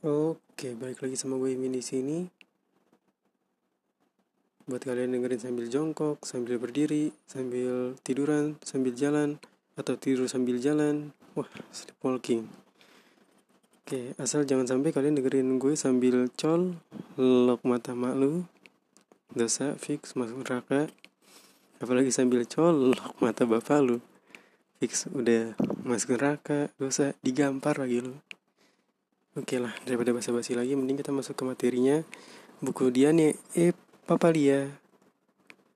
Oke, balik lagi sama gue Min di sini. Buat kalian dengerin sambil jongkok, sambil berdiri, sambil tiduran, sambil jalan, atau tidur sambil jalan. Wah, sleepwalking. Oke, asal jangan sampai kalian dengerin gue sambil col, lok mata mak lu, dosa fix masuk neraka. Apalagi sambil col, lok mata bapak lu, fix udah masuk neraka, dosa digampar lagi lu. Oke lah, daripada basa-basi lagi, mending kita masuk ke materinya. Buku Diane E. Papalia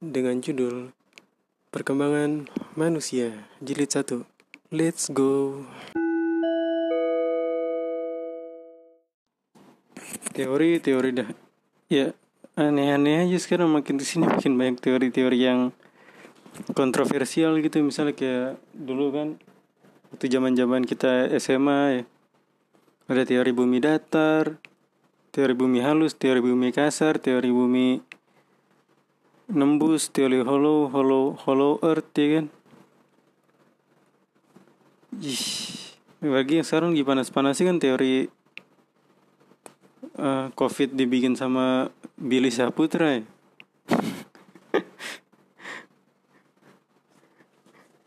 dengan judul Perkembangan Manusia, jilid 1. Let's go. Teori, teori dah. Ya, aneh-aneh aja sekarang makin ke sini makin banyak teori-teori yang kontroversial gitu. Misalnya kayak dulu kan, waktu zaman-zaman kita SMA ya, ada teori bumi datar, teori bumi halus, teori bumi kasar, teori bumi nembus, teori hollow, hollow, hollow earth ya kan. Ih, bagi yang sekarang lagi panas-panas kan teori uh, COVID dibikin sama Billy Saputra ya.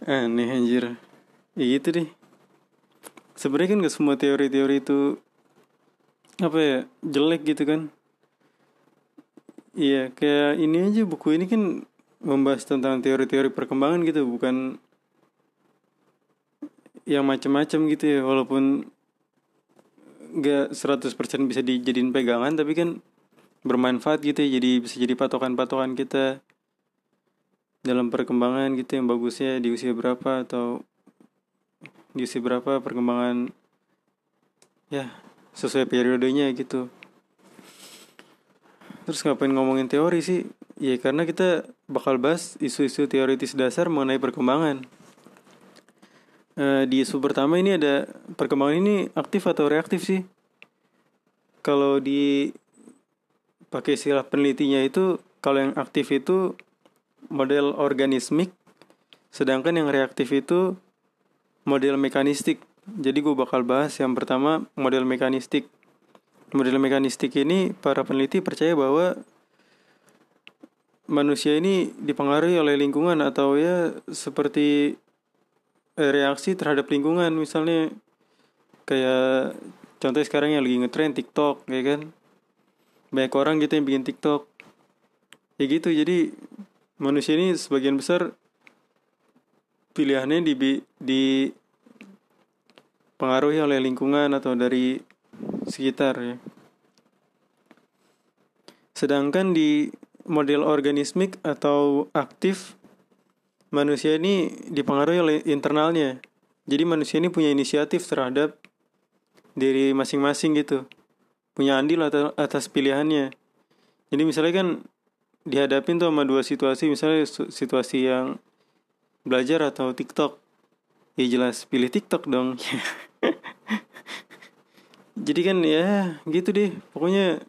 Aneh anjir. Ya gitu deh sebenarnya kan gak semua teori-teori itu apa ya jelek gitu kan. Iya kayak ini aja buku ini kan membahas tentang teori-teori perkembangan gitu bukan yang macam-macam gitu ya walaupun gak 100% bisa dijadiin pegangan tapi kan bermanfaat gitu ya jadi bisa jadi patokan-patokan kita dalam perkembangan gitu yang bagusnya di usia berapa atau di berapa perkembangan ya sesuai periodenya gitu. Terus ngapain ngomongin teori sih? Ya karena kita bakal bahas isu-isu teoritis dasar mengenai perkembangan. E, di isu pertama ini ada perkembangan ini aktif atau reaktif sih? Kalau di pakai istilah penelitinya itu kalau yang aktif itu model organismik sedangkan yang reaktif itu model mekanistik. Jadi gue bakal bahas yang pertama model mekanistik. Model mekanistik ini para peneliti percaya bahwa manusia ini dipengaruhi oleh lingkungan atau ya seperti eh, reaksi terhadap lingkungan misalnya kayak contoh sekarang yang lagi ngetrend TikTok ya kan banyak orang gitu yang bikin TikTok ya gitu jadi manusia ini sebagian besar pilihannya di di pengaruhi oleh lingkungan atau dari sekitar ya. Sedangkan di model organismik atau aktif manusia ini dipengaruhi oleh internalnya. Jadi manusia ini punya inisiatif terhadap diri masing-masing gitu. Punya andil atas pilihannya. Jadi misalnya kan dihadapin tuh sama dua situasi, misalnya situasi yang belajar atau TikTok? Ya jelas pilih TikTok dong. Jadi kan ya gitu deh. Pokoknya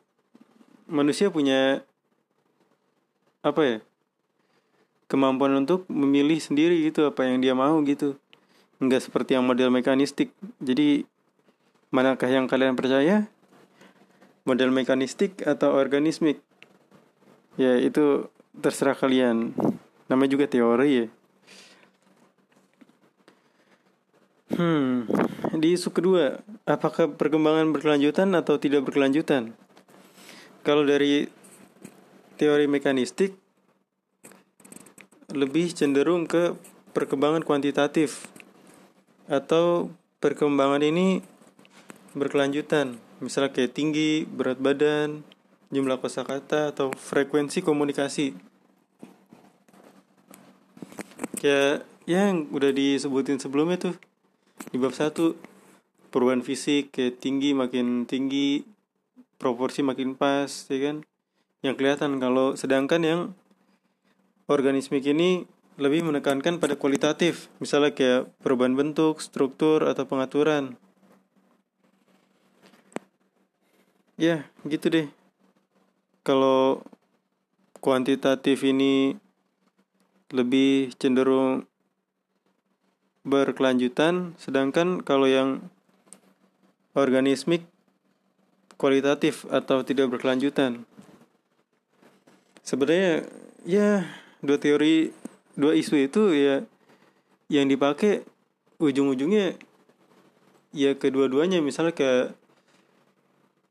manusia punya apa ya kemampuan untuk memilih sendiri gitu apa yang dia mau gitu. Nggak seperti yang model mekanistik. Jadi manakah yang kalian percaya? Model mekanistik atau organismik? Ya itu terserah kalian. Namanya juga teori ya Hmm, di isu kedua, apakah perkembangan berkelanjutan atau tidak berkelanjutan? Kalau dari teori mekanistik, lebih cenderung ke perkembangan kuantitatif atau perkembangan ini berkelanjutan, misalnya kayak tinggi, berat badan, jumlah kosakata atau frekuensi komunikasi. Kayak yang udah disebutin sebelumnya tuh di bab satu perubahan fisik kayak tinggi makin tinggi proporsi makin pas ya kan? Yang kelihatan kalau sedangkan yang organismik ini lebih menekankan pada kualitatif misalnya kayak perubahan bentuk struktur atau pengaturan. Ya gitu deh. Kalau kuantitatif ini lebih cenderung berkelanjutan, sedangkan kalau yang organismik kualitatif atau tidak berkelanjutan. Sebenarnya ya dua teori dua isu itu ya yang dipakai ujung-ujungnya ya kedua-duanya. Misalnya kayak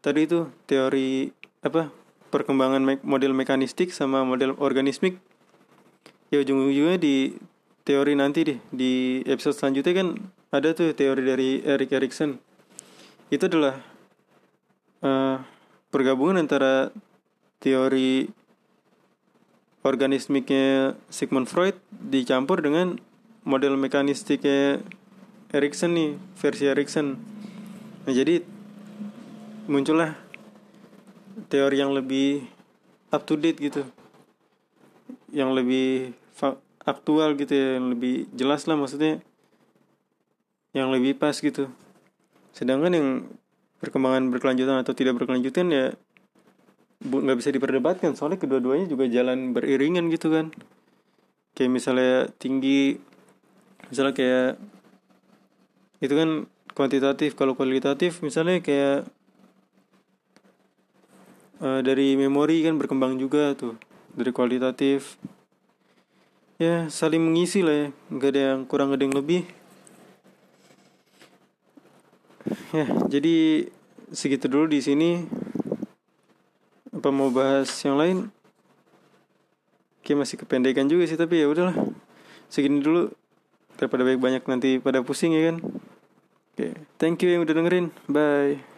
tadi itu teori apa perkembangan model mekanistik sama model organismik. Ya ujung-ujungnya di teori nanti deh. Di episode selanjutnya kan ada tuh teori dari Erik Erikson. Itu adalah uh, pergabungan antara teori organismiknya Sigmund Freud dicampur dengan model mekanistiknya Erikson nih versi Erikson. Nah jadi muncullah teori yang lebih up to date gitu. Yang lebih aktual gitu ya yang lebih jelas lah maksudnya yang lebih pas gitu. Sedangkan yang perkembangan berkelanjutan atau tidak berkelanjutan ya nggak bisa diperdebatkan. Soalnya kedua-duanya juga jalan beriringan gitu kan. Kayak misalnya tinggi misalnya kayak itu kan kuantitatif. Kalau kualitatif misalnya kayak uh, dari memori kan berkembang juga tuh. Dari kualitatif ya saling mengisi lah ya. Nggak ada yang kurang ada yang lebih. Ya jadi segitu dulu di sini. Apa mau bahas yang lain? Kayak masih kependekan juga sih tapi ya udahlah. Segini dulu. Daripada banyak banyak nanti pada pusing ya kan? Oke thank you yang udah dengerin. Bye